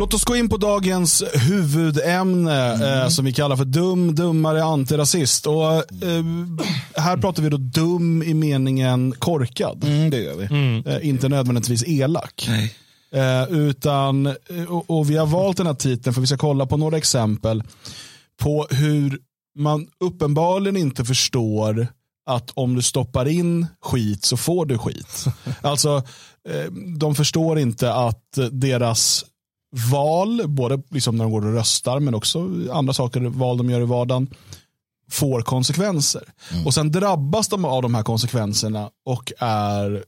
Låt oss gå in på dagens huvudämne mm. eh, som vi kallar för dum, dummare, antirasist. Och, eh, här pratar vi då dum i meningen korkad. Mm, det gör vi. Mm. Eh, inte nödvändigtvis elak. Nej. Eh, utan, och, och, vi har valt den här titeln för vi ska kolla på några exempel på hur man uppenbarligen inte förstår att om du stoppar in skit så får du skit. Alltså, eh, de förstår inte att deras val, både liksom när de går och röstar men också andra saker, val de gör i vardagen, får konsekvenser. Mm. Och sen drabbas de av de här konsekvenserna och är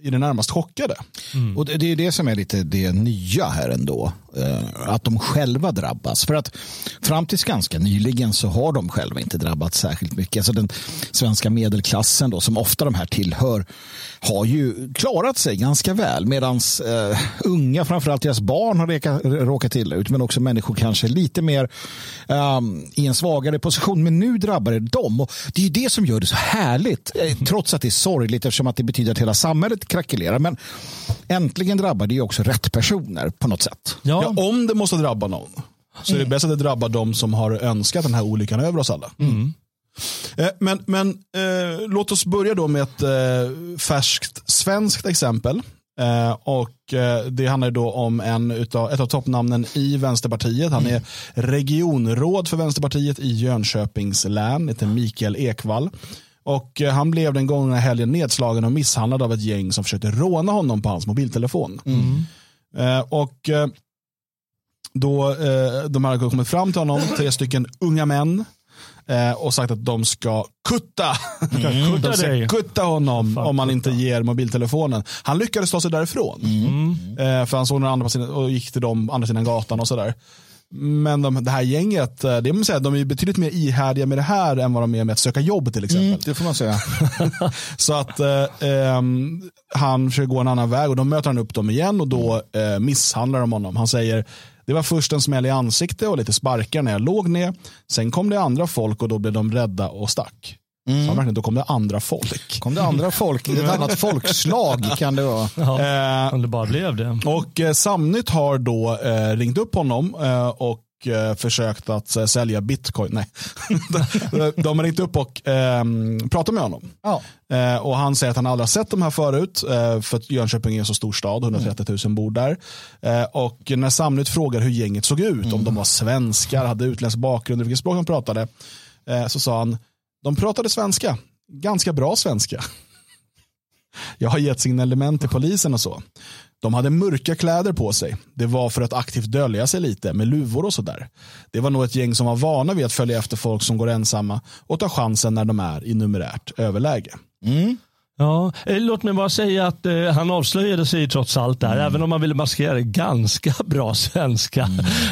i det närmast chockade. Mm. Och det är det som är lite det nya här ändå. Eh, att de själva drabbas. För att fram tills ganska nyligen så har de själva inte drabbats särskilt mycket. Alltså den svenska medelklassen då, som ofta de här tillhör har ju klarat sig ganska väl. Medan eh, unga, framförallt deras barn har reka, råkat illa ut. Men också människor kanske lite mer eh, i en svagare position. Men nu drabbar det dem. Och det är ju det som gör det så härligt. Eh, trots att det är sorgligt eftersom att det betyder att hela samhället krackelerar. Men äntligen drabbar det ju också rätt personer på något sätt. Ja. ja om det måste drabba någon så är det bäst att det drabbar de som har önskat den här olyckan över oss alla. Mm. Eh, men, men eh, låt oss börja då med ett eh, färskt svenskt exempel. Eh, och eh, Det handlar då om en utav, ett av toppnamnen i Vänsterpartiet. Han är regionråd för Vänsterpartiet i Jönköpings län, heter Mikael Ekvall. Och eh, han blev den gångna helgen nedslagen och misshandlad av ett gäng som försökte råna honom på hans mobiltelefon. Mm. och då de hade kommit fram till honom, tre stycken unga män eh, och sagt att de ska kutta, mm. de ska kutta honom om man inte ger mobiltelefonen. Han lyckades ta sig därifrån. Mm. Eh, för han såg några andra på och gick till dem andra sidan gatan och sådär. Men de, det här gänget, eh, det säga, de är betydligt mer ihärdiga med det här än vad de är med att söka jobb till exempel. Mm, det får man säga. så att eh, eh, han försöker gå en annan väg och då möter han upp dem igen och då eh, misshandlar de honom. Han säger det var först en smäll i ansikte och lite sparkar när jag låg ner. Sen kom det andra folk och då blev de rädda och stack. Mm. Så då kom det andra folk. Kom det andra folk, ett annat folkslag kan det vara. Ja, eh, om det bara blev det. Och eh, Samnytt har då eh, ringt upp honom eh, och eh, försökt att eh, sälja bitcoin. Nej, de har ringt upp och eh, pratat med honom. Ja. Eh, och Han säger att han aldrig har sett de här förut, eh, för att Jönköping är en så stor stad, 130 000 bor där. Eh, och när Samnytt frågar hur gänget såg ut, mm. om de var svenskar, hade utländsk bakgrund, vilket språk de pratade, eh, så sa han, de pratade svenska, ganska bra svenska. Jag har gett signalement till polisen och så. De hade mörka kläder på sig. Det var för att aktivt dölja sig lite med luvor och sådär. Det var nog ett gäng som var vana vid att följa efter folk som går ensamma och ta chansen när de är i numerärt överläge. Mm. Ja, eh, låt mig bara säga att eh, han avslöjade sig trots allt där, mm. även om han ville maskera det ganska bra svenska.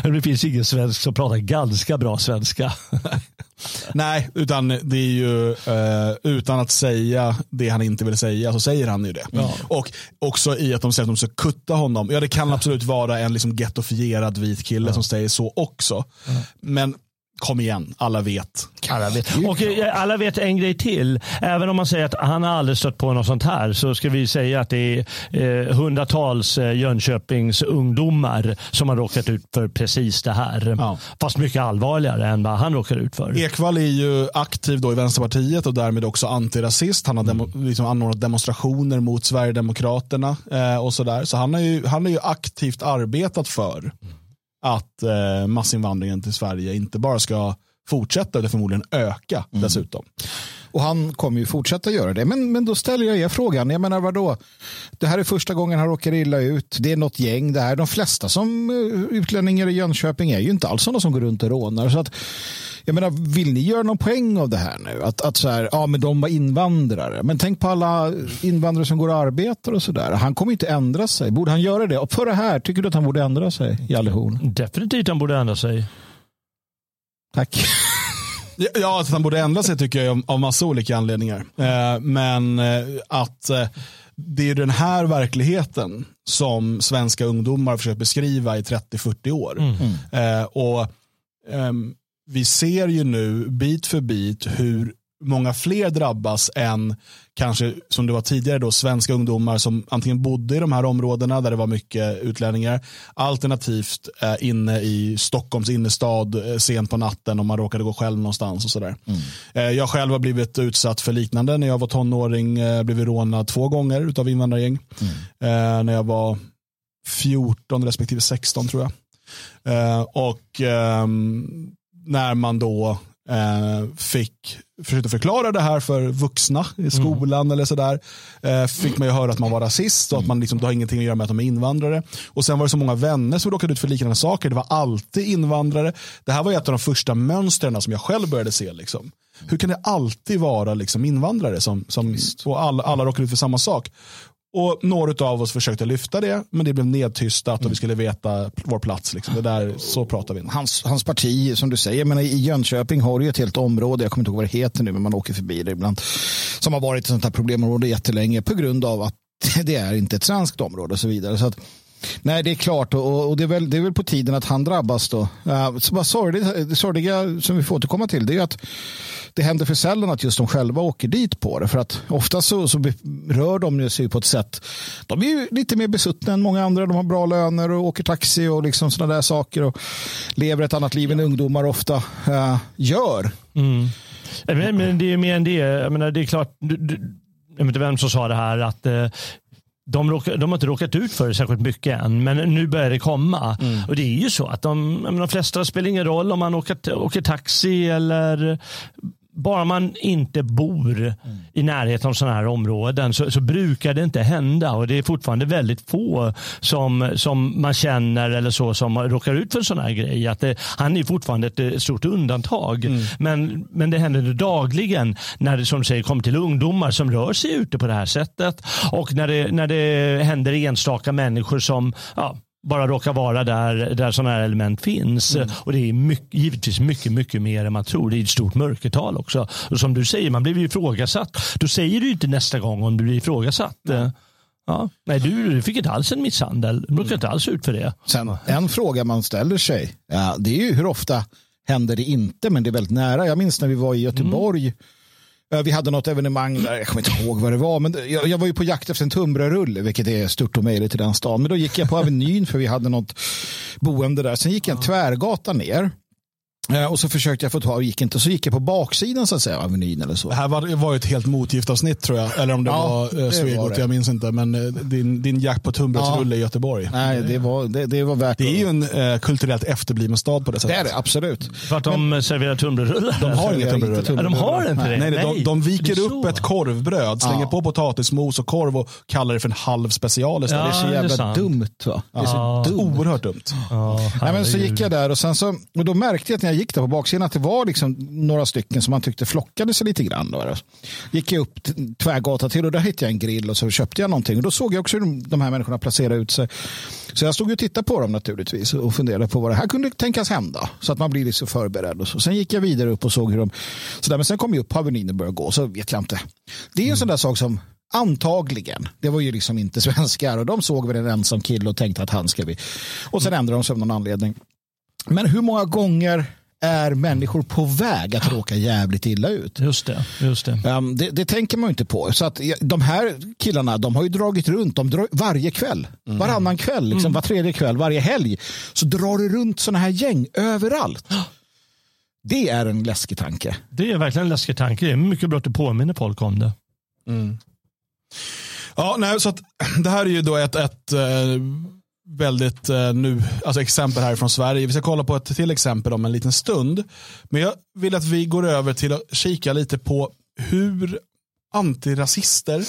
Mm. Det finns ingen svensk som pratar ganska bra svenska. Nej, utan det är ju eh, utan att säga det han inte vill säga så säger han ju det. Ja. Och också i att de säger att de ska kutta honom. Ja, det kan absolut vara en liksom gettofierad vit kille som säger så också. Men kom igen, alla vet. Alla vet. Och eh, alla vet en grej till. Även om man säger att han har aldrig stött på något sånt här så ska vi säga att det är eh, hundratals eh, Jönköpings ungdomar som har råkat ut för precis det här. Ja. Fast mycket allvarligare än vad han råkar ut för. Ekvall är ju aktiv då i Vänsterpartiet och därmed också antirasist. Han har demo, mm. liksom anordnat demonstrationer mot Sverigedemokraterna eh, och sådär. Så han har ju, han har ju aktivt arbetat för att eh, massinvandringen till Sverige inte bara ska fortsätta utan förmodligen öka mm. dessutom. Och han kommer ju fortsätta göra det. Men, men då ställer jag er frågan. Jag menar vadå? Det här är första gången han råkar illa ut. Det är något gäng det här. De flesta som uh, utlänningar i Jönköping är ju inte alls sådana som går runt och rånar. Så att, jag menar, vill ni göra någon poäng av det här nu? Att, att så här, ja men de var invandrare. Men tänk på alla invandrare som går och arbetar och sådär. Han kommer inte ändra sig. Borde han göra det? Och för det här, tycker du att han borde ändra sig, Jalle Horn? Definitivt han borde ändra sig. Tack. Ja, att han borde ändra sig tycker jag av massa olika anledningar. Eh, men eh, att eh, det är den här verkligheten som svenska ungdomar försökt beskriva i 30-40 år. Mm. Och ehm, Vi ser ju nu bit för bit hur många fler drabbas än kanske som det var tidigare då svenska ungdomar som antingen bodde i de här områdena där det var mycket utlänningar alternativt eh, inne i Stockholms innerstad eh, sent på natten om man råkade gå själv någonstans och sådär. Mm. Eh, jag själv har blivit utsatt för liknande när jag var tonåring eh, blev rånad två gånger av invandrargäng. Mm. Eh, när jag var 14 respektive 16 tror jag. Eh, och ehm, när man då fick försökte förklara det här för vuxna i mm. skolan mm. eller sådär. Eh, fick man ju höra att man var rasist och att man liksom, det har ingenting att göra med att de är invandrare. Och sen var det så många vänner som råkade ut för liknande saker. Det var alltid invandrare. Det här var ett av de första mönstren som jag själv började se. Liksom. Hur kan det alltid vara liksom invandrare som, som och alla, alla råkar ut för samma sak? Och några av oss försökte lyfta det, men det blev nedtystat och vi skulle veta vår plats. Liksom. Det där, så pratar vi. Hans, hans parti, som du säger, men i Jönköping har du ett helt område, jag kommer inte ihåg vad det heter nu, men man åker förbi det ibland, som har varit ett sånt här problemområde jättelänge på grund av att det är inte ett svenskt område och så vidare. Så att, Nej, det är klart och, och det, är väl, det är väl på tiden att han drabbas då. Uh, så bara det sorgliga som vi får återkomma till det är att det händer för sällan att just de själva åker dit på det. För att ofta så, så rör de sig på ett sätt. De är ju lite mer besuttna än många andra. De har bra löner och åker taxi och liksom sådana där saker. Och lever ett annat liv än ungdomar ofta uh, gör. Mm. Men, men, det är mer än det. Jag menar, det är klart. Du, du, jag vet inte vem som sa det här. att eh, de, råkar, de har inte råkat ut för det särskilt mycket än, men nu börjar det komma. Mm. Och det är ju så att de, de flesta spelar ingen roll om man åker, åker taxi eller bara man inte bor mm. i närheten av sådana här områden så, så, brukar det inte hända och det är fortfarande väldigt få som, som man känner eller så som råkar ut för en sån här grej. Att det, han är fortfarande ett, ett stort undantag. Mm. Men, men det händer dagligen när det som säger kommer till ungdomar som rör sig ute på det här sättet och när det, när det händer enstaka människor som ja, bara råkar vara där, där sådana här element finns. Mm. Och det är mycket, givetvis mycket, mycket mer än man tror. Det är ett stort mörkertal också. Och som du säger, man blir ifrågasatt. Då säger du inte nästa gång om du blir ifrågasatt. Mm. Ja. Nej, du, du fick inte alls en misshandel. Du råkade inte alls ut för det. Sen, en fråga man ställer sig, ja, det är ju hur ofta händer det inte, men det är väldigt nära. Jag minns när vi var i Göteborg mm Eh, vi hade något evenemang där, jag kommer inte ihåg vad det var, men jag, jag var ju på jakt efter en tunnbrödsrulle, vilket är stort och möjligt i den stan. Men då gick jag på Avenyn för vi hade något boende där. Sen gick jag en tvärgata ner och så försökte jag få tag och gick inte. Så gick jag på baksidan så att säga, Avenyn eller så. Det här var, var ett helt motgiftavsnitt tror jag. Eller om det ja, var eh, Svegot, jag minns inte. Men eh, din, din jakt på tunnbrödsrulle ja. i Göteborg. Nej, det var, det, det var värt Det är ju en eh, kulturellt efterbliven stad på det sättet. Det är det, absolut. För att de men, serverar tunnbrödsrullar? De har inga tunnbrödsrullar. De har inte det? Nej, nej, de, de viker upp ett korvbröd, slänger ja. på potatismos och korv och kallar det för en halv special istället. Ja, det är så jävla dumt va? Det är så dumt. Oerhört dumt. nej, men så gick jag där och sen så, och då märkte jag att jag gick där på baksidan att det var liksom några stycken som man tyckte flockade sig lite grann. Då. Gick jag upp tvärgata till och där hittade jag en grill och så köpte jag någonting. Och då såg jag också hur de här människorna placerade ut sig. Så jag stod och tittade på dem naturligtvis och funderade på vad det här kunde tänkas hända. Så att man blir lite så förberedd. Och så. Sen gick jag vidare upp och såg hur de... Så där, men sen kom jag upp på Avenyn och började gå. Så vet jag inte. Det är en mm. sån där sak som Antagligen. Det var ju liksom inte svenskar och de såg väl en ensam kille och tänkte att han ska vi. Och sen ändrade de sig av någon anledning. Men hur många gånger är människor på väg att råka jävligt illa ut. Just det. Just det. Um, det, det, tänker man inte på. Så att, de här killarna de har ju dragit runt de drar, varje kväll. Mm. Varannan kväll, liksom, mm. var tredje kväll, varje helg. Så drar det runt sådana här gäng överallt. Det är en läskig tanke. Det är verkligen en läskig tanke. Det är mycket bra att du påminner folk om det. Mm. Ja, nej, så att, det här är ju då ett, ett äh, väldigt eh, nu, alltså exempel här från Sverige. Vi ska kolla på ett till exempel om en liten stund. Men jag vill att vi går över till att kika lite på hur antirasister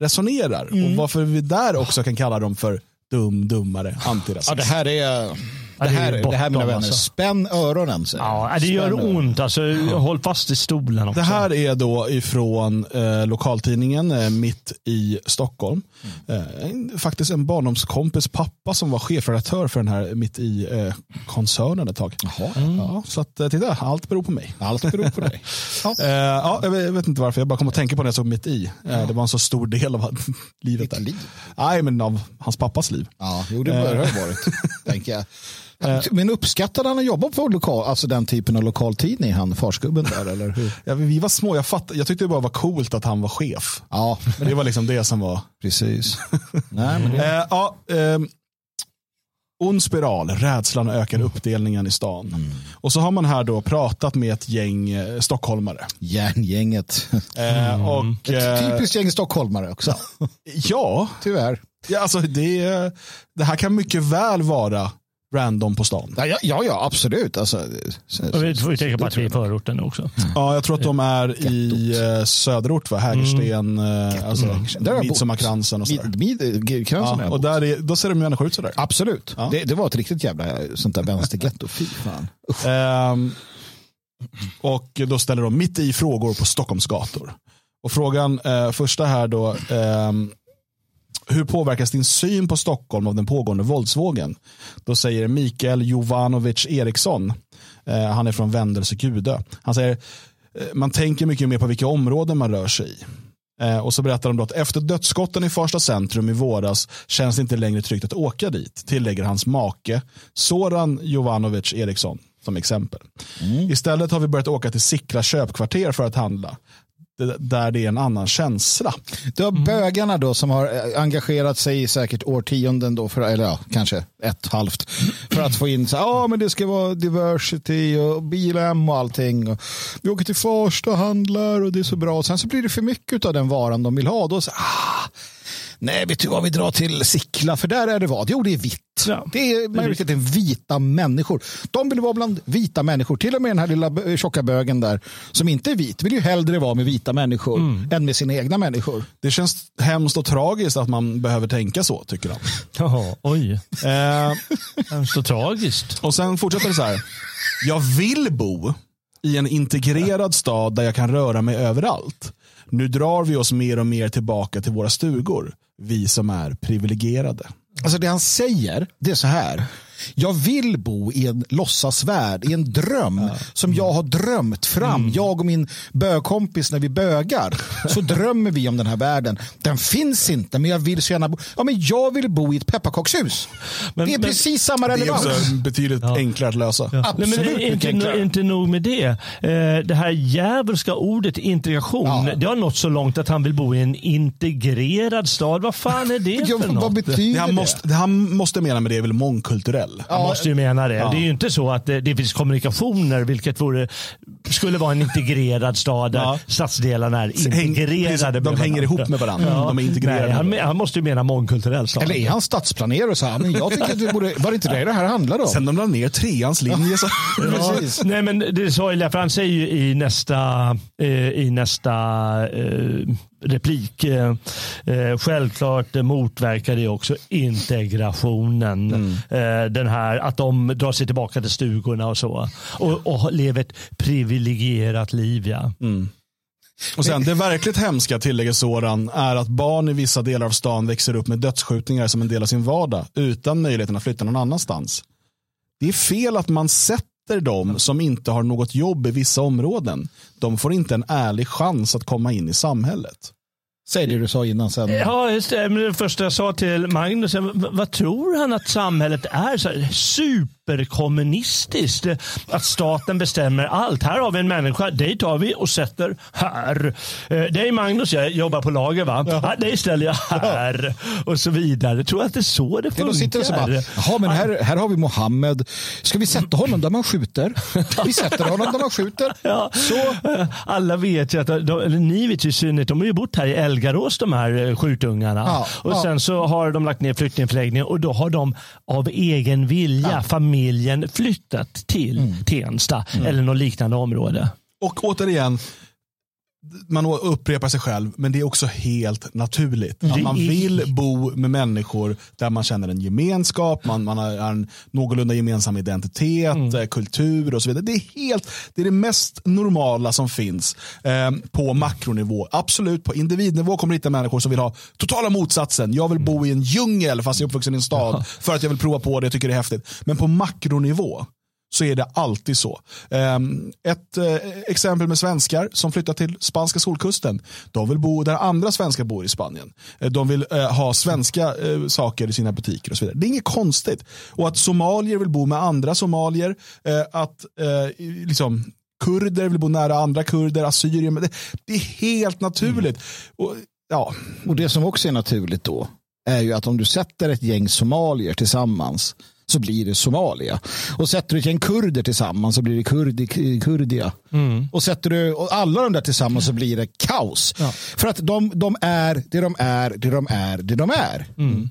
resonerar mm. och varför vi där också kan kalla dem för dum, dummare, antirasist. Ja, det här är det här, det, det här mina vänner, alltså. spänn öronen. Ja, det gör spänn ont. Alltså, håll fast i stolen också. Det här är då ifrån eh, lokaltidningen eh, Mitt i Stockholm. Eh, faktiskt en barndomskompis pappa som var chefredaktör för den här mitt i eh, koncernen ett tag. Jaha. Ja, så att, eh, titta, allt beror på mig. Allt beror på dig. Ja. Eh, ja, jag, vet, inte varför, jag bara kom att tänka på det jag såg mitt i. Det var en så stor del av livet. Där. Ditt liv. Nej, men av hans pappas liv. Ja, jo, det bör det ha varit, tänker jag. Men uppskattade han att jobba på lokal, alltså den typen av lokaltidning, han farsgubben där, eller hur? Ja, vi var små, jag, fatt, jag tyckte det bara var coolt att han var chef. Ja, Men det var liksom det som var... precis. Nej, men det... Eh, ja, eh, ond spiral, rädslan ökar uppdelningen i stan. Och så har man här då pratat med ett gäng eh, stockholmare. Järngänget. Eh, och, Ett eh, typiskt gäng stockholmare också, ja, tyvärr. Ja, alltså det, det här kan mycket väl vara random på stan. Ja, ja, ja absolut. Alltså, Och vi får ju tänka på att vi är i förorten också. Ja, jag tror att de är i eh, söderort, va? Hägersten, eh, alltså, bott. midsommarkransen och sådär. Mid, mid, Ja, ja, och där är, då ser de människor ut sådär. Absolut. Ja. Det, det var ett riktigt jävla sånt där vänstergetto. Fy fan. Ehm, och då ställer de mitt i frågor på Stockholms gator. Och frågan, eh, första här då, ehm, hur påverkas din syn på Stockholm av den pågående våldsvågen? Då säger Mikael Jovanovic Eriksson, eh, han är från Vendelse Gudö. Han säger, eh, man tänker mycket mer på vilka områden man rör sig i. Eh, och så berättar de då att efter dödsskotten i Farsta centrum i våras känns det inte längre tryggt att åka dit, tillägger hans make Soran Jovanovic Eriksson som exempel. Istället har vi börjat åka till Sickla köpkvarter för att handla. Där det är en annan känsla. Det var bögarna då som har eh, engagerat sig i säkert årtionden då, för, eller ja, kanske ett halvt, för att få in så här, ja men det ska vara diversity och bilhem och allting. Och vi åker till Farsta och handlar och det är så bra. Och sen så blir det för mycket av den varan de vill ha. Då så, ah, nej, vet du vad, vi drar till Sickla, för där är det vad? Jo, det är vitt. Ja. Det är majoriteten vita människor. De vill vara bland vita människor. Till och med den här lilla tjocka bögen där, som inte är vit, vill ju hellre vara med vita människor än med sina egna människor. Det känns hemskt och tragiskt att man behöver tänka så, tycker de. Jaha, oj. Eh, Så tragiskt. och sen fortsätter det så här. Jag vill bo i en integrerad stad där jag kan röra mig överallt. Nu drar vi oss mer och mer tillbaka till våra stugor. Vi som är privilegierade. Alltså det han säger, det är så här. Jag vill bo i en låtsasvärld, i en dröm som jag har drömt fram. Jag och min bögkompis när vi bögar så drömmer vi om den här världen. Den finns inte, men jag vill så gärna bo. Ja, men jag vill bo i ett pepparkakshus. Men- det är men- precis samma Det är relevans. också betydligt enklare att lösa. Nej, Absolut men mycket inte, enklare. inte nog med det. Eh, Det här djävulska ordet integration, Ja. det har nått så långt att han vill bo i en integrerad stad. Vad fan är det Ja, för vad något? betyder Det han, måste, det han måste mena med det är väl mångkulturell. Man måste ju mena det. Det är ju inte så att det, det finns kommunikationer, vilket vore, skulle vara en integrerad stad där Ja. stadsdelarna är integrerade. de hänger ihop med varandra. De är integrerade. Nej, han, han måste ju mena mångkulturell stad. Eller är han stadsplanerare och så här, men jag tycker att vi borde, var det inte det det här handlade om? Sen de la ner treans linje så... Nej men det sorgliga, för han säger ju i nästa, eh, i nästa eh, replik, eh, eh, självklart motverkar det också integrationen. Eh, den här att de drar sig tillbaka till stugorna och så. Och, och lever ett privilegierat liv. Ja. Och sen, det verkligt hemska, tillägger Soran, är att barn i vissa delar av stan växer upp med dödsskjutningar som en del av sin vardag, utan möjligheten att flytta någon annanstans. Det är fel att man sätter dem som inte har något jobb i vissa områden. De får inte en ärlig chans att komma in i samhället. Säg det du sa innan sen. Ja, just det. Men det första jag sa till Magnus, vad tror han att samhället är? Så här, superkommunistiskt. Att staten bestämmer allt. Här har vi en människa, dig tar vi och sätter här. Eh, Dig Magnus, jag jobbar på lager va? Ja. dig ställer jag här. Och så vidare. Jag tror att det är så det Ja, funkar. då sitter det så bara, jaha men här, här har vi Mohammed. Ska vi sätta honom där man skjuter? Vi sätter honom där man skjuter. Ja. Så, Alla vet ju att, eller ni vet ju i synnerhet, de har ju bott här i Elgarås de här eh, skjutungarna. Ja, och ja. sen så har de lagt ner flyktingförläggningen och då har de av egen vilja, familjen, flyttat till Mm. Tensta eller något liknande område. Och återigen, man upprepar sig själv, men det är också helt naturligt. Att man vill bo med människor där man känner en gemenskap, man, man har en någorlunda gemensam identitet, mm. kultur och så vidare. Det är, helt, det är det mest normala som finns eh, på makronivå. Absolut, på individnivå kommer det hitta människor som vill ha totala motsatsen. Jag vill bo i en djungel fast jag är uppvuxen i en stad för att jag vill prova på det och tycker det är häftigt. Men på makronivå så är det alltid så. Ehm, ett eh, exempel med svenskar som flyttar till spanska solkusten. De vill bo där andra svenskar bor i Spanien. Eh, de vill eh, ha svenska saker i sina butiker och så vidare. Det är inget konstigt. Och att somalier vill bo med andra somalier. Att liksom kurder vill bo nära andra kurder, assyrier. Det, är helt naturligt. Mm. Och, ja. och det som också är naturligt då är ju att om du sätter ett gäng somalier tillsammans så blir det Somalia. Och sätter du ett gäng kurder tillsammans så blir det kurdi, kurdia. Mm. Och sätter du alla de där tillsammans så blir det kaos. Ja. För att de, de är det de är, det de är, det de är. Mm.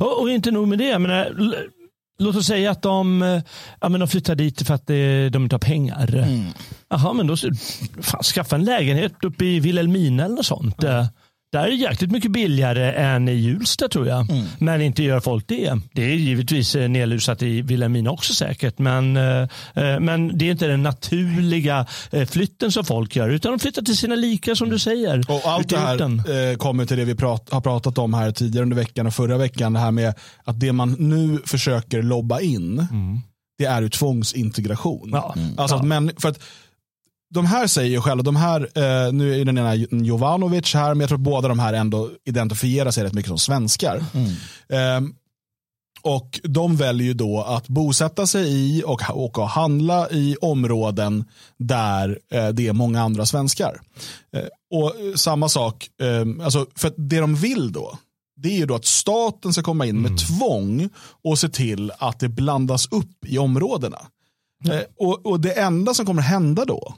Och, och, inte nog med det. Menar, låt oss säga att de, ja, men de flyttar dit för att de inte har pengar. Mm. Jaha, men då fan, skaffa en lägenhet uppe i Vilhelmina eller något sånt. Mm. Där är det jäkligt mycket billigare än i Hjulsta tror jag. Mm. Men inte gör folk det. Det är givetvis eh, nedlusat i Vilhelmina också säkert. Men, eh, eh, men det är inte den naturliga flytten som folk gör. Utan de flyttar till sina lika som du säger. Och allt det här kommer till det vi prat, har pratat om här tidigare under veckan och förra veckan. Det här med att det man nu försöker lobba in. Mm. Det är ju tvångsintegration. Ja. Mm. Alltså att män, för att de här säger ju själva, de här, eh, nu är den ena Jovanovic här, men jag tror att båda de här ändå identifierar sig rätt mycket som svenskar. Mm. Eh, och de väljer ju då att bosätta sig i och, och handla i områden där eh, det är många andra svenskar. Eh, och samma sak, ehm, alltså, för det de vill då, det är ju då att staten ska komma in med mm. tvång och se till att det blandas upp i områdena. Mm. Och, och, det enda som kommer hända då,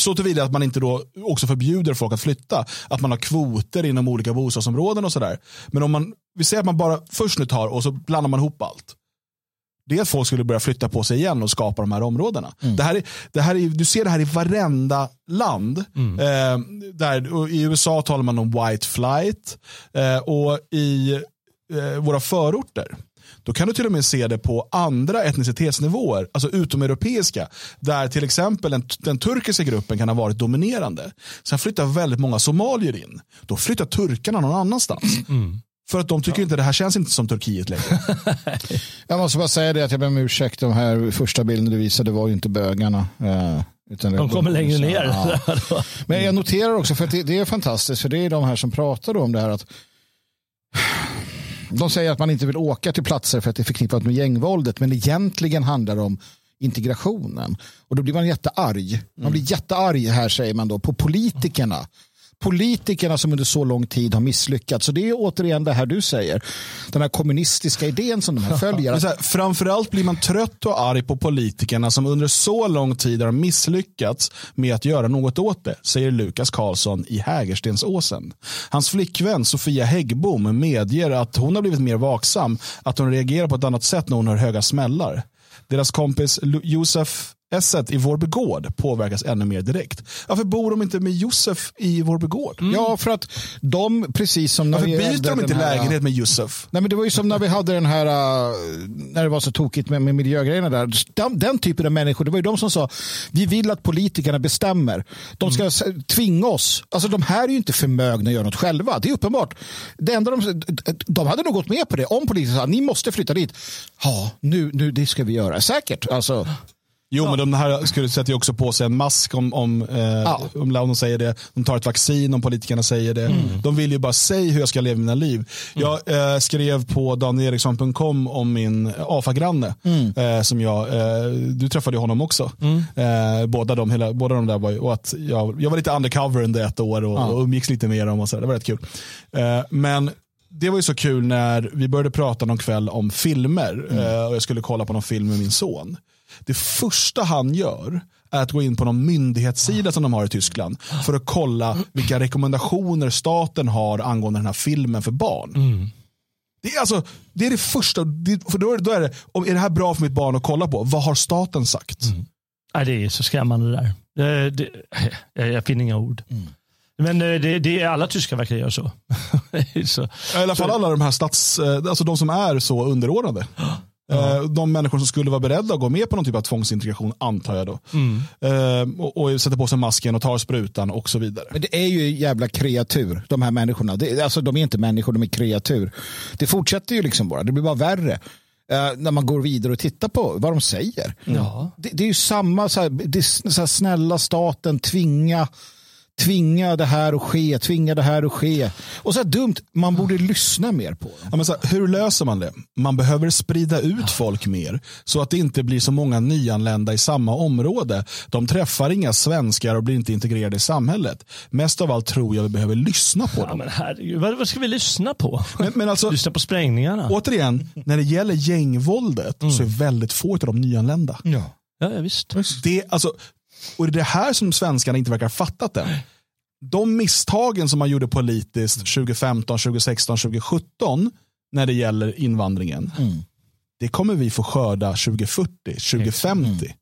så tillvida att man inte då också förbjuder folk att flytta. Att man har kvoter inom olika bostadsområden och sådär. Men om man, vi säger att man bara först nu tar och så blandar man ihop allt. Det är att folk skulle börja flytta på sig igen och skapa de här områdena. Mm. Det här är, det här är, du ser det här i varenda land. Mm. Eh, där, I USA talar man om white flight. Eh, och i eh, våra förorter då kan du till och med se det på andra etnicitetsnivåer, alltså utomeuropeiska, där till exempel den, den turkiska gruppen kan ha varit dominerande. Sen flyttar väldigt många somalier in. Då flyttar turkarna någon annanstans. Mm. För att de tycker ja. inte det här känns inte som Turkiet längre. jag måste bara säga det att jag ber om ursäkt. De här första bilden du visade var ju inte bögarna. Eh, utan de kommer längre ner. Ja. Men jag noterar också, för det, det, är fantastiskt, för det är de här som pratar om det här att de säger att man inte vill åka till platser för att det är förknippat med gängvåldet. Men egentligen handlar det om integrationen. Och då blir man jättearg. Man blir jättearg här säger man då på politikerna politikerna som under så lång tid har misslyckats. Så det är återigen det här du säger. Den här kommunistiska idén som de här följer. Här, framförallt blir man trött och arg på politikerna som under så lång tid har misslyckats med att göra något åt det, säger Lukas Karlsson i Hägerstensåsen. Hans flickvän Sofia Häggbom medger att hon har blivit mer vaksam, att hon reagerar på ett annat sätt när hon hör höga smällar. Deras kompis Josef Esset i Vårby gård påverkas ännu mer direkt. Varför bor de inte med Josef i Vårby gård? Mm. Ja, för att de, precis som när Varför byter de inte här, lägenhet med Josef? Nej, men det var ju som när vi hade den här, uh, när det var så tokigt med, med miljögrejerna där. Den, den, typen av människor, det var ju de som sa, vi vill att politikerna bestämmer. De ska mm. tvinga oss. Alltså de här är ju inte förmögna att göra något själva. Det är uppenbart. Det enda de, de hade nog gått med på det om politikerna sa, ni måste flytta dit. Ja, nu, nu det ska vi göra. Säkert. Alltså, Jo, ja. men de här skulle sätta också på sig en mask om, om, eh, ja. om de säger det. De tar ett vaccin om politikerna säger det. Mm. De vill ju bara säga hur jag ska leva mina liv. Mm. Jag eh, skrev på danieriksson.com om min AFA-granne. Mm. Eh, som jag, eh, du träffade honom också. Mm. Eh, båda, de, hela, båda de där var ju, och att jag, jag var lite undercover under ett år och, ja. och umgicks lite med dem. Och så, det var rätt kul. Eh, men det var ju så kul när vi började prata någon kväll om filmer. Mm. och jag skulle kolla på någon film med min son. Det första han gör är att gå in på någon myndighetssida som de har i Tyskland för att kolla vilka rekommendationer staten har angående den här filmen för barn. Mm. Det, är alltså, det är det första, det, för då är, då är det, om är det här bra för mitt barn att kolla på? Vad har staten sagt? Mm. Ja, det är så skrämmande det där. Det, det, jag finner inga ord. Mm. Men eh, det, det, alla tyskar verkar göra så. så. I alla fall alla de här stats, eh, alltså de som är så underordnade. Ja. De människor som skulle vara beredda att gå med på någon typ av tvångsintegration antar jag då. Mm. Och, och sätter på sig masken och tar sprutan och så vidare. Men det är ju jävla kreatur, de här människorna. Det, alltså, de är inte människor, de är kreatur. Det fortsätter ju liksom bara, det blir bara värre. Uh, när man går vidare och tittar på vad de säger. Ja. Det, det är ju samma, så här, det, så här, snälla staten tvinga tvinga det här att ske, tvinga det här att ske. Och så här dumt, man borde lyssna mer på dem. Ja, men så här, hur löser man det? Man behöver sprida ut folk mer så att det inte blir så många nyanlända i samma område. De träffar inga svenskar och blir inte integrerade i samhället. Mest av allt tror jag vi behöver lyssna på dem. men herregud, vad, vad ska vi lyssna på? Men, men alltså, lyssna på sprängningarna? Återigen, när det gäller gängvåldet mm. så är väldigt få av dem nyanlända. Ja. Ja, ja, visst. Det, alltså, och det är det här som svenskarna inte verkar ha fattat än. De misstagen som man gjorde politiskt 2015, 2016, 2017 när det gäller invandringen. Mm. Det kommer vi få skörda 2040, 2050. Mm.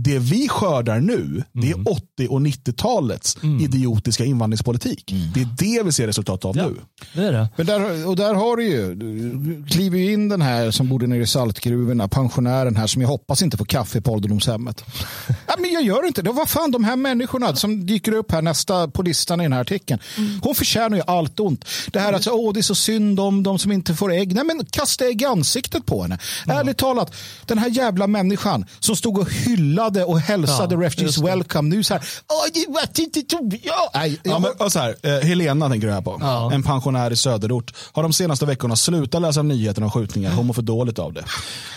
Det vi skördar nu, mm. det är 80 mm. och 90-talets mm. idiotiska invandringspolitik. Mm. Det är det vi ser resultatet av ja, nu. Det är det. Men där, och där har du ju, du kliver ju in den här som bodde nere i saltgruvorna, pensionären här som jag hoppas inte får kaffe på ålderdomshemmet. ja, men jag gör inte det. Vad fan, de här människorna som dyker upp här nästa på listan i den här artikeln. Mm. Hon förtjänar ju allt ont. Det här att alltså, åh, det är så synd om de som inte får ägg. Nej, men kasta ägg i ansiktet på henne. Mm. Ärligt talat, den här jävla människan som stod och hyllade och hälsade ja, Refugees Welcome. Nu så här, ja, men, så här eh, Helena tänker du här på. Ja. En pensionär i söderort. Har de senaste veckorna slutat läsa nyheterna om skjutningar. Hon mår för dåligt av det.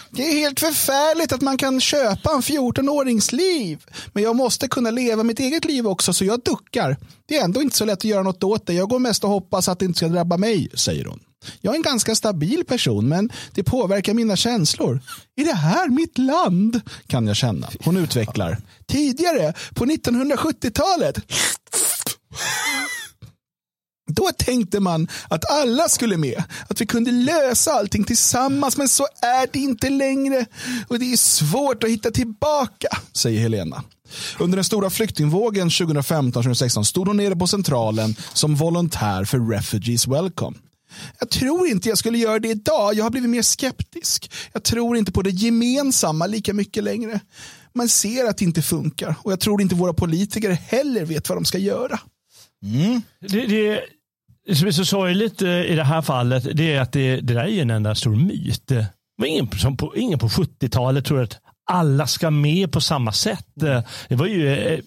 Det är helt förfärligt att man kan köpa en 14-årings liv. Men jag måste kunna leva mitt eget liv också så jag duckar. Det är ändå inte så lätt att göra något åt det. Jag går mest och hoppas att det inte ska drabba mig, säger hon. Jag är en ganska stabil person, men det påverkar mina känslor. Är det här mitt land? Kan jag känna. Hon utvecklar. Tidigare, på 1970-talet. Då tänkte man att alla skulle med, att vi kunde lösa allting tillsammans, men så är det inte längre. Och det är svårt att hitta tillbaka, säger Helena. Under den stora flyktingvågen 2015-2016 stod hon nere på centralen som volontär för Refugees Welcome. Jag tror inte jag skulle göra det idag. Jag har blivit mer skeptisk. Jag tror inte på det gemensamma lika mycket längre. Man ser att det inte funkar och jag tror inte våra politiker heller vet vad de ska göra. Mm. Det, det, det som är så sorgligt eh, i det här fallet det är att det, det där är en enda stor myt. Det var ingen, som på, ingen på 70-talet tror att alla ska med på samma sätt. Eh, det var ju eh,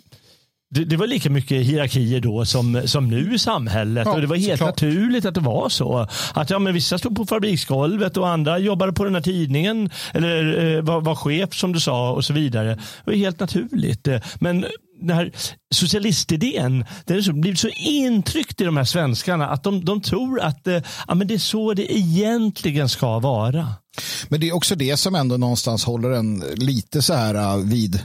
det, det, var lika mycket hierarkier då som, som nu i samhället. Ja, och Det var helt naturligt att det var så. Att ja, men Vissa stod på fabriksgolvet och andra jobbade på den här tidningen eller eh, var, var chef som du sa och så vidare. Det var helt naturligt. Men den här socialistidén den har blivit så intryckt i de här svenskarna att de, de tror att eh, ja, men det är så det egentligen ska vara. Men det är också det som ändå någonstans håller en lite så här uh, vid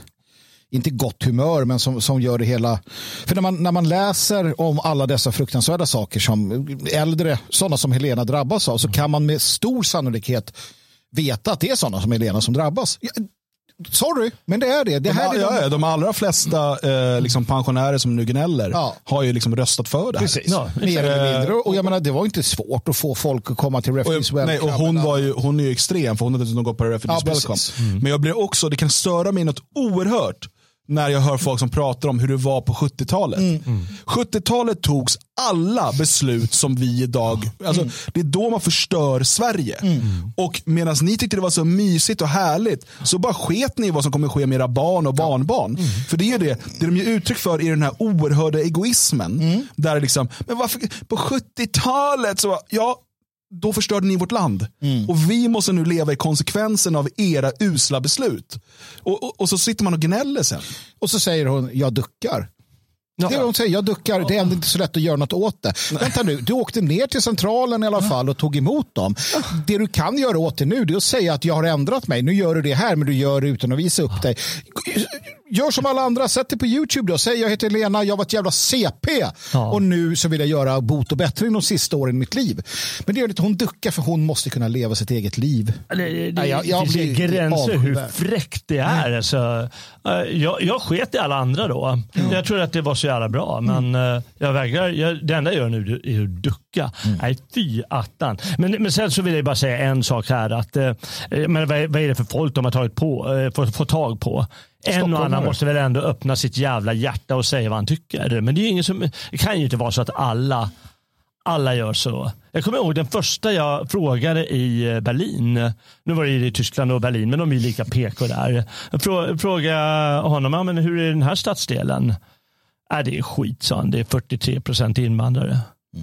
inte gott humör, men som, som gör det hela... För när man, när man läser om alla dessa fruktansvärda saker som äldre, sådana som Helena drabbas av, så kan man med stor sannolikhet veta att det är sådana som Helena som drabbas. Sorry, men det är det. det här de, är de... Ja, de allra flesta eh, liksom pensionärer som nu gnäller ja. har ju liksom röstat för det här. Precis. Ja, mer eller mindre. Och jag menar, det var inte svårt att få folk att komma till Refugees Welcome. Nej, och hon, var ju, hon är ju extrem, för hon har dessutom gått på Refugees ja, Welcome. Mm. Men jag blir också, det kan störa mig något oerhört när jag hör folk som pratar om hur det var på 70-talet. Mm. Mm. 70-talet togs alla beslut som vi idag, alltså, mm. det är då man förstör Sverige. Mm. Och medan ni tyckte det var så mysigt och härligt så bara sket ni i vad som kommer ske med era barn och barnbarn. Mm. För det är det, det de ger uttryck för är den här oerhörda egoismen. Mm. Där liksom, men varför, på 70-talet så, ja då förstörde ni vårt land. Mm. Och vi måste nu leva i konsekvensen av era usla beslut. Och, och, och, så sitter man och gnäller sen. Och så säger hon, jag duckar. Ja. Det är hon säger, jag duckar, det är ändå inte så lätt att göra något åt det. Nej. Vänta nu, du åkte ner till centralen i alla fall och tog emot dem. Det du kan göra åt det nu är att säga att jag har ändrat mig. Nu gör du det här, men du gör det utan att visa upp dig. Gör som alla andra, sätt det på YouTube då. Säg jag heter Lena, jag var ett jävla CP Ja. och nu så vill jag göra bot och bättring de sista åren i mitt liv. Men det gör lite, hon duckar för hon måste kunna leva sitt eget liv. Det, det, Nej, jag- jag finns ju blir gränser hur fräckt det är. Alltså, eh, jag, jag sket i alla andra då. Jag tror att det var så jävla bra. Men eh, jag vägrar. Jag, det enda jag gör nu är att ducka. Nej, fy attan. Men, men sen så vill jag bara säga en sak här. Att, eh, men vad, är- vad är det för folk de har tagit på, fått, fått tag på? En och annan måste väl ändå öppna sitt jävla hjärta och säga vad han tycker. Men det, är ingen som, det kan ju inte vara så att alla alla gör så. Jag kommer ihåg den första jag frågade i eh, Berlin. Nu var det i Tyskland och Berlin, men de är ju lika PK där. Jag frå- frågade honom, ja, men hur är den här stadsdelen? Äh, det är skit, sa han. Det är 43 procent invandrare. Och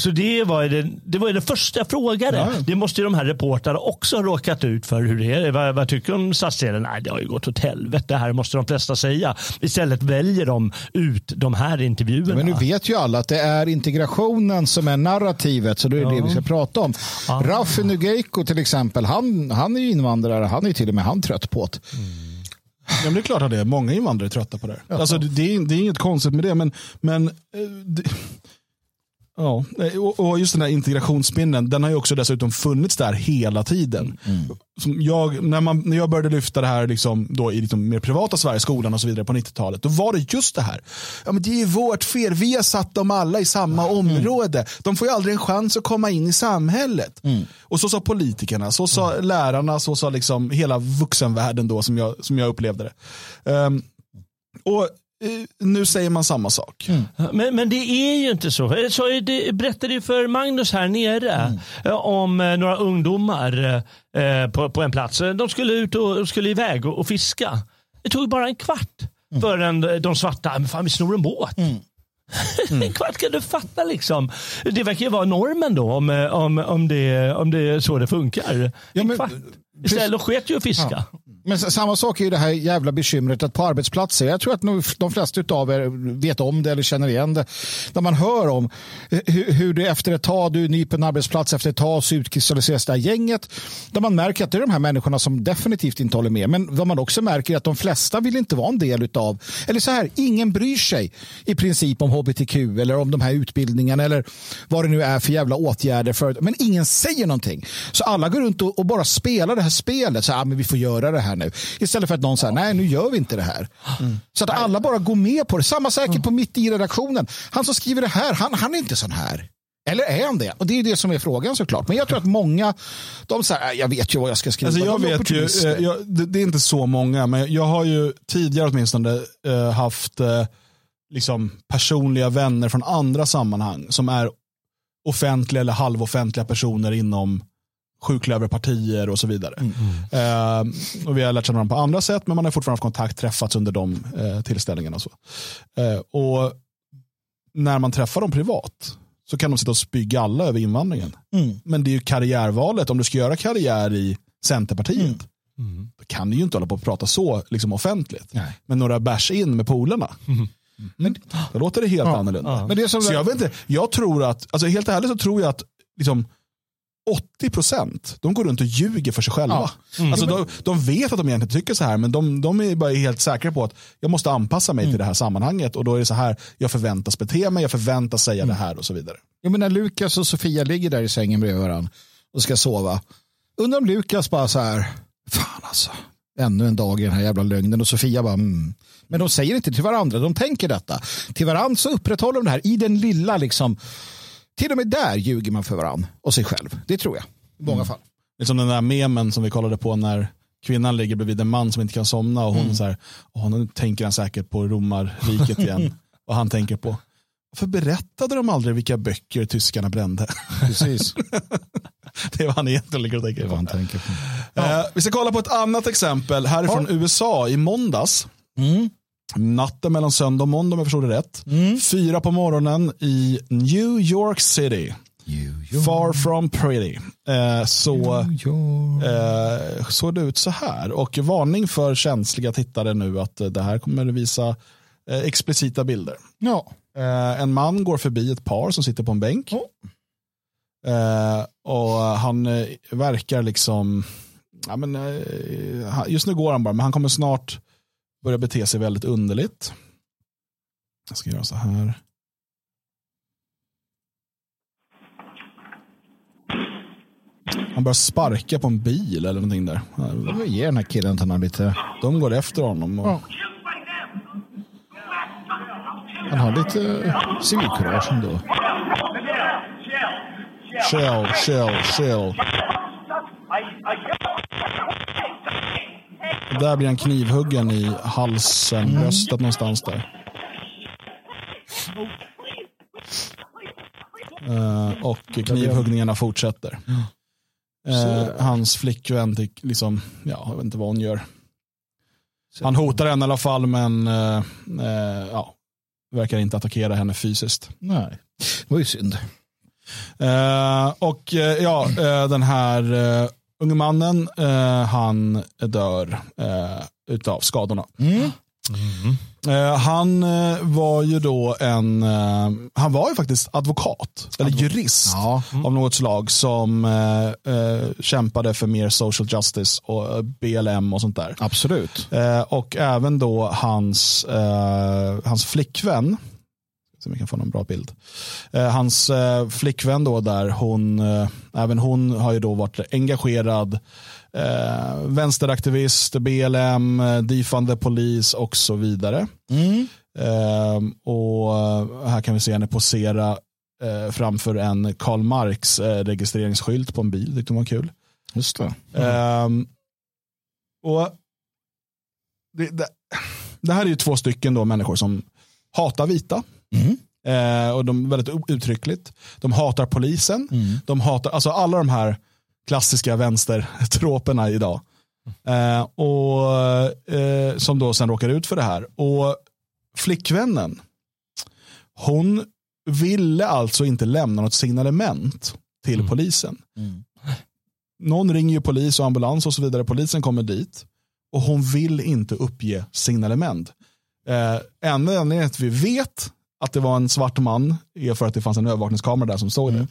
så det, var ju det, det var det första jag frågade. Ja. Det måste ju de här reportrarna också ha råkat ut för. Hur det är. Vad, vad tycker du om stadsdelen? Nej, det har ju gått åt helvete. Det här måste de flesta säga. Istället väljer de ut de här intervjuerna. Men nu vet ju alla att det är integrationen som är narrativet, så då är det det vi ska prata om. Ah. Raffi Nugeiko till exempel, han, han är ju invandrare, han är till och med han trött på det. Ja, men det är klart att det är. Många invandrare är trötta på det. Alltså, det, det, är, det är inget konstigt med det. Men, men eh, det, ja, eh, och, just den här integrationsspinnen, den har ju också dessutom funnits där hela tiden. Som jag, när, man, när jag började lyfta det här liksom, då i liksom mer privata Sverige, skolan och så vidare på 90-talet, då var det just det här. Ja, men det är ju vårt fel, vi har satt dem alla i samma område. De får ju aldrig en chans att komma in i samhället. Och så sa politikerna, så sa lärarna, så sa liksom hela vuxenvärlden då som jag, som jag upplevde det. Ehm, och nu säger man samma sak. Men, men det är ju inte så. Jag sa ju- det berättade ju för Magnus här nere eh, om eh, några ungdomar eh, på, på en plats. De skulle ut och skulle iväg och, och fiska. Det tog bara en kvart förrän de svarta, men fan vi snor en båt. en kvart kan du fatta liksom. Det verkar ju vara normen då om, eh, om, om, det, om det är så det funkar. Ja, en men-. Istället sket ju att fiska. Men samma sak är ju det här jävla bekymret att på arbetsplatser, jag tror att de flesta av er vet om det eller känner igen det, när man hör om hur, hur det efter ett tag, du är ny på en arbetsplats, efter ett tag så utkristalliseras det här gänget, där man märker att det är de här människorna som definitivt inte håller med, men vad man också märker är att de flesta vill inte vara en del utav, eller så här, ingen bryr sig i princip om hbtq eller om de här utbildningarna eller vad det nu är för jävla åtgärder, för, men ingen säger någonting. Så alla går runt och, och bara spelar det här spelet, så här, ah, men vi får göra det här nu. Istället för att någon säger, nej nu gör vi inte det här. Så att alla bara går med på det. Samma säkert på mitt i redaktionen. Han som skriver det här, han, han är inte sån här. Eller är han det? Och det är det som är frågan såklart. Men jag tror att många, de säger, "Äh, jag vet ju vad jag ska skriva. Alltså jag De vet ju, eh, jag, det, det är inte så många, men jag har ju tidigare åtminstone eh, haft eh, liksom personliga vänner från andra sammanhang som är offentliga eller halvoffentliga personer inom sjuklöverpartier och så vidare. Eh, och vi har lärt känna dem på andra sätt, men man har fortfarande haft kontakt, träffats under de eh, tillställningarna. Och, så. Eh, och när man träffar dem privat så kan de sitta och spygga alla över invandringen. Mm. Men det är ju karriärvalet. Om du ska göra karriär i Centerpartiet, då kan du ju inte hålla på och prata så liksom offentligt. Nej. Men några bärs in med polarna, Men, då låter det helt annorlunda. men det som, Så jag, vet inte, jag tror att, alltså helt ärligt så tror jag att liksom 80% de går runt och ljuger för sig själva. Ja. Alltså de, de vet att de egentligen tycker så här, men de, de är bara helt säkra på att jag måste anpassa mig till det här sammanhanget och då är det så här, jag förväntas bete mig, jag förväntas säga det här och så vidare. jag menar, Lukas och Sofia ligger där i sängen bredvid varandra och ska sova. Undrar om Lukas bara så här, fan alltså, ännu en dag i den här jävla lögnen och Sofia bara, mm. Men de säger inte till varandra, de tänker detta. Till varandra så upprätthåller de det här i den lilla liksom, till och med där ljuger man för varandra och sig själv. Det tror jag, i många fall. Det är som den där memen som vi kollade på när kvinnan ligger bredvid en man som inte kan somna och hon så här, åh, nu tänker han säkert på romarriket igen. och han tänker på, varför berättade de aldrig vilka böcker tyskarna brände? Precis, det är vad han egentligen ligger och tänker på. vad han tänker på. Eh, vi ska kolla på ett annat exempel härifrån USA i måndags. Mm. Natten mellan söndag och måndag om jag förstod det rätt. Fyra på morgonen i New York City. Far from pretty. Eh, så eh, såg det ut så här. Och varning för känsliga tittare nu att det här kommer att visa eh, explicita bilder. Ja. Eh, en man går förbi ett par som sitter på en bänk. Oh. Och han eh, verkar liksom, ja, men, eh, just nu går han bara, men han kommer snart börjar bete sig väldigt underligt. Jag ska göra så här. Han börjar sparka på en bil eller någonting där. Jag ger den här killen han har lite... De går efter honom. Och... Ja. Han har lite eh, civilkurage ändå. Chill, chill, chill. Där blir han knivhuggen i halsen, bröstet någonstans där. Eh, och knivhuggningarna fortsätter. Eh, hans flickvän, liksom, ja, jag vet inte vad hon gör. Han hotar henne i alla fall, men eh, ja, verkar inte attackera henne fysiskt. Nej, det var ju synd. Och ja, den här uh, unge mannen, eh, han dör uh, utav skadorna. Mm. Eh, han eh, var ju då en, eh, han var ju faktiskt advokat, eller jurist Ja. av något slag som eh, eh, kämpade för mer social justice och eh, BLM och sånt där. Absolut. Eh, och även då hans, eh, hans flickvän, så vi kan få någon bra bild. Eh, hans eh, flickvän då där, hon, eh, även hon har ju då varit engagerad eh, vänsteraktivist, BLM, eh, Defund the Police och så vidare. Mm. Eh, och eh, här kan vi se henne posera eh, framför en Karl Marx registreringsskylt på en bil, hon var kul. Just det. Ehm, och det, det, det här är ju två stycken då människor som hatar vita. Mm. Eh, och de är väldigt uttryckligt. De hatar polisen. Mm. De hatar, alltså alla de här klassiska vänstertroperna idag. Eh, och eh, Som då sen råkar ut för det här. Och flickvännen, hon ville alltså inte lämna något signalement till polisen. Mm. Någon ringer ju polis och ambulans och så vidare. Polisen kommer dit och hon vill inte uppge signalement. Eh, en anledning är att vi vet att det var en svart man är för att det fanns en övervakningskamera där som såg det.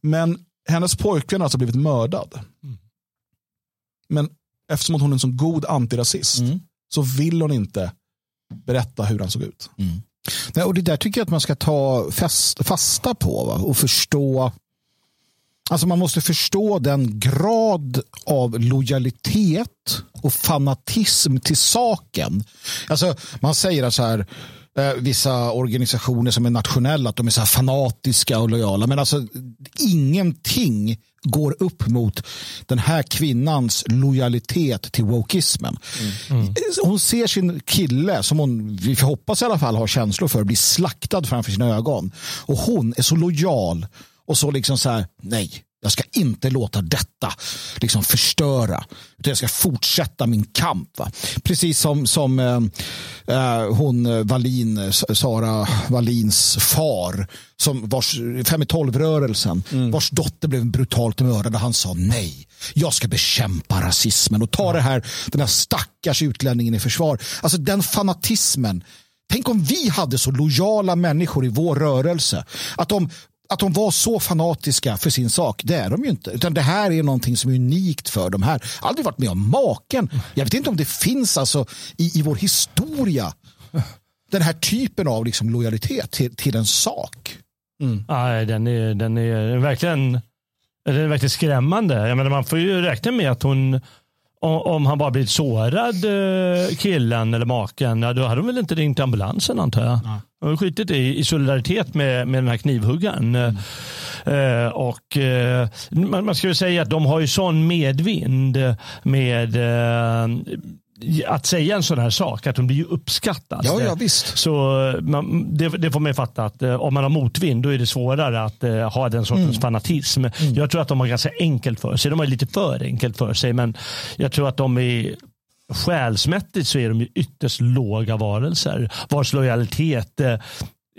Men hennes pojkvän har alltså blivit mördad. Men eftersom hon är en så god antirasist Mm. så vill hon inte berätta hur han såg ut. Nej, och det där tycker jag att man ska ta fast, fasta på va? och förstå. Alltså man måste förstå den grad av lojalitet och fanatism till saken. Alltså man säger så här, vissa organisationer som är nationella att de är så fanatiska och lojala. Men alltså ingenting går upp mot den här kvinnans lojalitet till wokismen. Hon ser sin kille, som hon vi får hoppas i alla fall har känslor för, bli slaktad framför sina ögon. Och hon är så lojal och så liksom så här, nej, jag ska inte låta detta liksom förstöra. Utan jag ska fortsätta min kamp. Va? Precis som, som eh, eh, hon eh, Wallin, eh, Sara Wallins far, som vars, fem i tolv-rörelsen, vars dotter blev brutalt mördad och han sa nej. Jag ska bekämpa rasismen och ta det här, den här stackars utlänningen i försvar. Alltså den fanatismen. Tänk om vi hade så lojala människor i vår rörelse. Att de att de var så fanatiska för sin sak, det är de ju inte. Utan det här är någonting som är unikt för de här. Aldrig varit med om maken. Jag vet inte om det finns alltså i, i vår historia den här typen av liksom lojalitet till, till en sak. Nej, den är, den är verkligen den är verkligen skrämmande. Jag menar, man får ju räkna med att hon, om han bara blivit sårad, eh, killen eller maken, ja, då hade hon väl inte ringt ambulansen antar jag. Hon har skitit i, i solidaritet med, med den här knivhuggaren. Eh, och, eh, man, man ska ju säga att de har ju sån medvind med eh, att säga en sån här sak, att de blir ju uppskattade. Ja, ja, visst. Så man, det, det får man ju fatta att eh, om man har motvind då är det svårare att eh, ha den sortens Mm. fanatism. Jag tror att de har ganska enkelt för sig. De har lite för enkelt för sig men jag tror att de är själsmässigt så är de ju ytterst låga varelser vars lojalitet eh,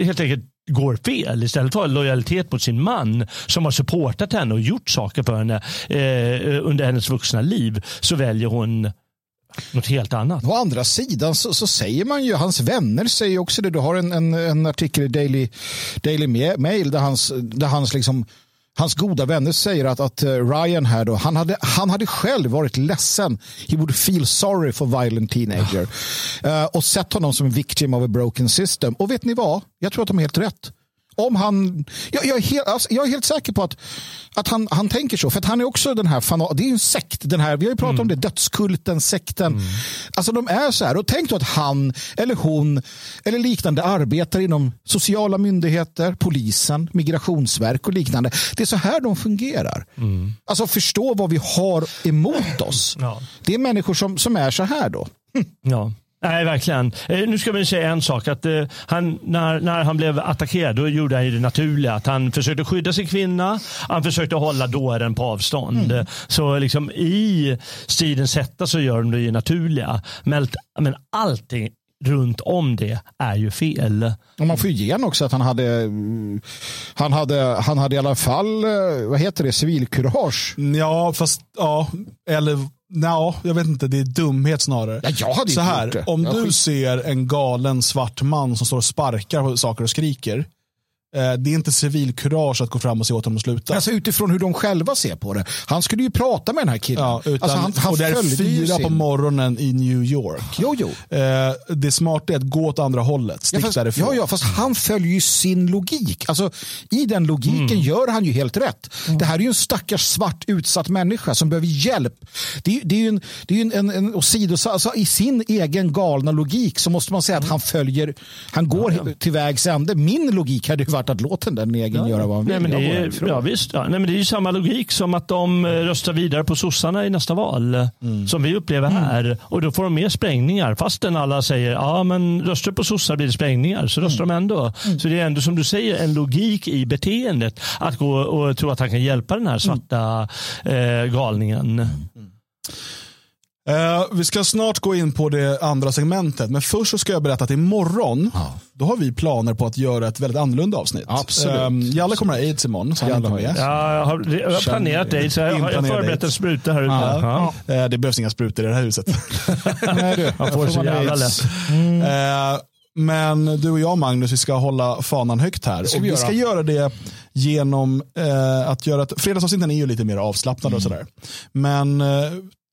helt enkelt går fel. Istället för lojalitet mot sin man som har supportat henne och gjort saker för henne eh, under hennes vuxna liv så väljer hon något helt annat. Å andra sidan så, så säger man ju, hans vänner säger också det. Du har en, en, en artikel i Daily, Daily Ma- Mail där hans, där hans liksom hans goda vänner säger att, att eh, Ryan här då, han hade, han hade själv varit ledsen. He would feel sorry for violent teenager. Uh, och sett honom som victim of a broken system. Och vet ni vad? Jag tror att de är helt rätt. Om han, jag, jag, är helt, alltså, jag är helt säker på att, att han, han tänker så. För att han är också den här, fan, det är ju en sekt. Den här, vi har ju pratat mm. om det, dödskulten, sekten. Mm. Alltså de är så här. Och tänk då att han eller hon eller liknande arbetar inom sociala myndigheter, polisen, migrationsverk och liknande. Det är så här de fungerar. Mm. Alltså förstå vad vi har emot oss. Ja. Det är människor som, som är så här då. Ja. Nej, verkligen. Eh, nu ska vi säga en sak. Att, eh, han, när, när han blev attackerad då gjorde han det naturliga. Att han försökte skydda sin kvinna. Han försökte hålla dåren på avstånd. Mm. Så liksom, i stridens hetta så gör de det naturliga. Men, men allting runt om det är ju fel. Och man får ju ge också att han hade, han hade, han hade i alla fall, eh, vad heter det, civilkurage. Ja, fast ja, eller Ja, jag vet inte. Det är dumhet snarare. Ja, jag hade Så här, gjort det. om jag du skit. ser en galen svart man som står och sparkar på saker och skriker. Eh, det är inte civilkurage att gå fram och se åt honom att sluta. Alltså utifrån hur de själva ser på det. Han skulle ju prata med den här killen. Ja, utan, alltså han, han och det är fyra på morgonen i New York. Jo, jo. Eh, det smarta är att gå åt andra hållet. Stick ja, fast, därifrån. Ja, ja, fast han följer ju sin logik. Alltså, I den logiken mm. gör han ju helt rätt. Mm. Det här är ju en stackars svart utsatt människa som behöver hjälp. Det, är, det är ju en, det är en, en, en åsidosatt, alltså, I sin egen galna logik så måste man säga att han följer, han går ja, ja. till vägs ände. Min logik hade ju varit att låta den egen ja. göra vad han vill. Nej, men det, är, ja, visst, ja. Nej, men det är ju samma logik som att de eh, röstar vidare på sossarna i nästa val. Mm. Som vi upplever mm. här. Och då får de mer sprängningar. Fastän alla säger ja men röstar på sossar blir det sprängningar. Så röstar mm. de ändå. Mm. Så det är ändå som du säger en logik i beteendet. Att gå och tro att han kan hjälpa den här svarta mm. eh, galningen. Uh, vi ska snart gå in på det andra segmentet, men först så ska jag berätta att imorgon ja. då har vi planer på att göra ett väldigt annorlunda avsnitt. Absolut. Um, Jalle kommer att ha aids imorgon, så han inte med. Ja, jag har, jag har planerat aids, jag har, jag förberett en spruta här ute. Ja. Ja. Uh, det behövs inga sprutor i det här huset. Nej, du, man får så jävla lätt. Mm. Uh, men du och jag Magnus, vi ska hålla fanan högt här. Ska och vi, vi ska göra det genom eh, att göra ett, fredagsavsnitten är ju lite mer avslappnade mm. och sådär. Men eh,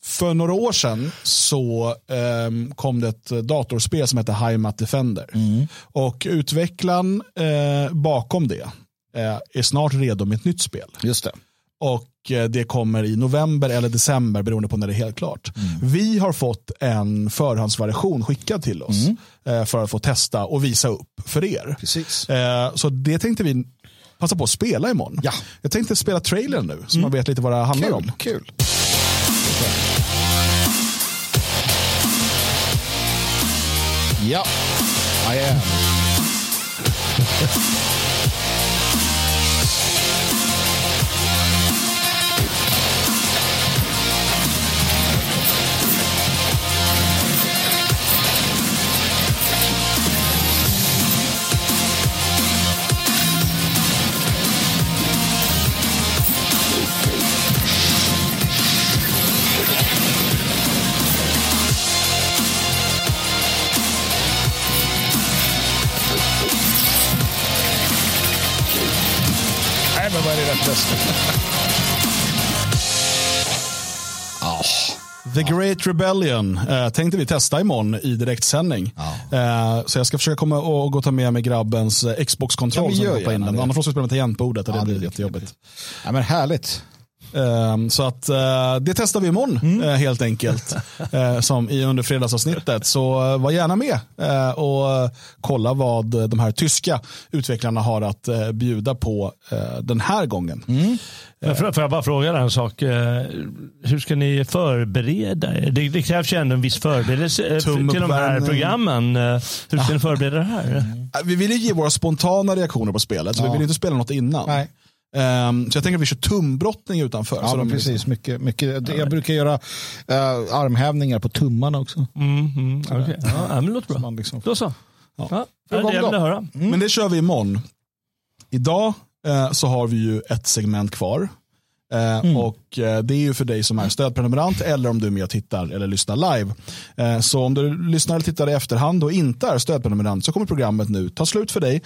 för några år sedan så eh, kom det ett datorspel som heter Heimat Defender. Mm. Och utvecklaren eh, bakom det eh, är snart redo med ett nytt spel. Just det. Och eh, det kommer i november eller december beroende på när det är helt klart. Mm. Vi har fått en förhandsversion skickad till oss mm. Eh, för att få testa och visa upp för er. Precis. Eh, så det tänkte vi passa på att spela imorgon. Ja. Jag tänkte spela trailern nu så mm. man vet lite vad det handlar kul, om. Kul. Ja, I am. The Great Rebellion eh, tänkte vi testa imorgon i direktsändning. Ja. Eh, så jag ska försöka komma och gå och ta med mig grabbens Xbox-kontroll. Ja, in Annars måste vi spela med tangentbordet och ja, det blir jättejobbigt. Ja, men härligt. Um, så att uh, det testar vi imorgon mm. uh, helt enkelt. uh, som i under fredagsavsnittet. Så var gärna med och kolla vad de här tyska utvecklarna har att bjuda på den här gången. Mm. Får, jag bara fråga en sak? Hur ska ni förbereda er? Det, det krävs ju ändå en viss förberedelse till de här programmen. Hur ska ni förbereda det här? Mm. Vi vill ge våra spontana reaktioner på spelet. Så ja. vi vill inte spela något innan. Nej. Um, så jag tänker att vi kör tumbrottning utanför. Ja, precis. Mycket, mycket. Jag brukar göra uh, armhävningar på tummarna också. Mm, mm, okay. ja, men det låter bra. Liksom... Då så. Ja. Ja, det är det jag ville höra. Mm. Men det kör vi imorgon. Idag uh, så har vi ju ett segment kvar. Eh, Och eh, Det är ju för dig som är stödprenumerant eller om du är med och tittar eller lyssnar live. Eh, Så om du lyssnar eller tittar i efterhand och inte är stödprenumerant så kommer programmet nu ta slut för dig.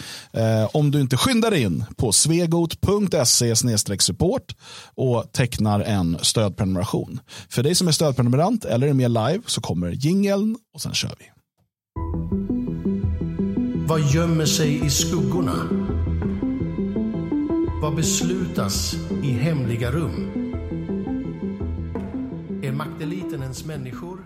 Om du inte skyndar in på svegot.se support och tecknar en stödprenumeration. För dig som är stödprenumerant eller är med live så kommer jingeln och sen kör vi. Vad gömmer sig i skuggorna? Vad beslutas i hemliga rum? Är makteliten ens människor?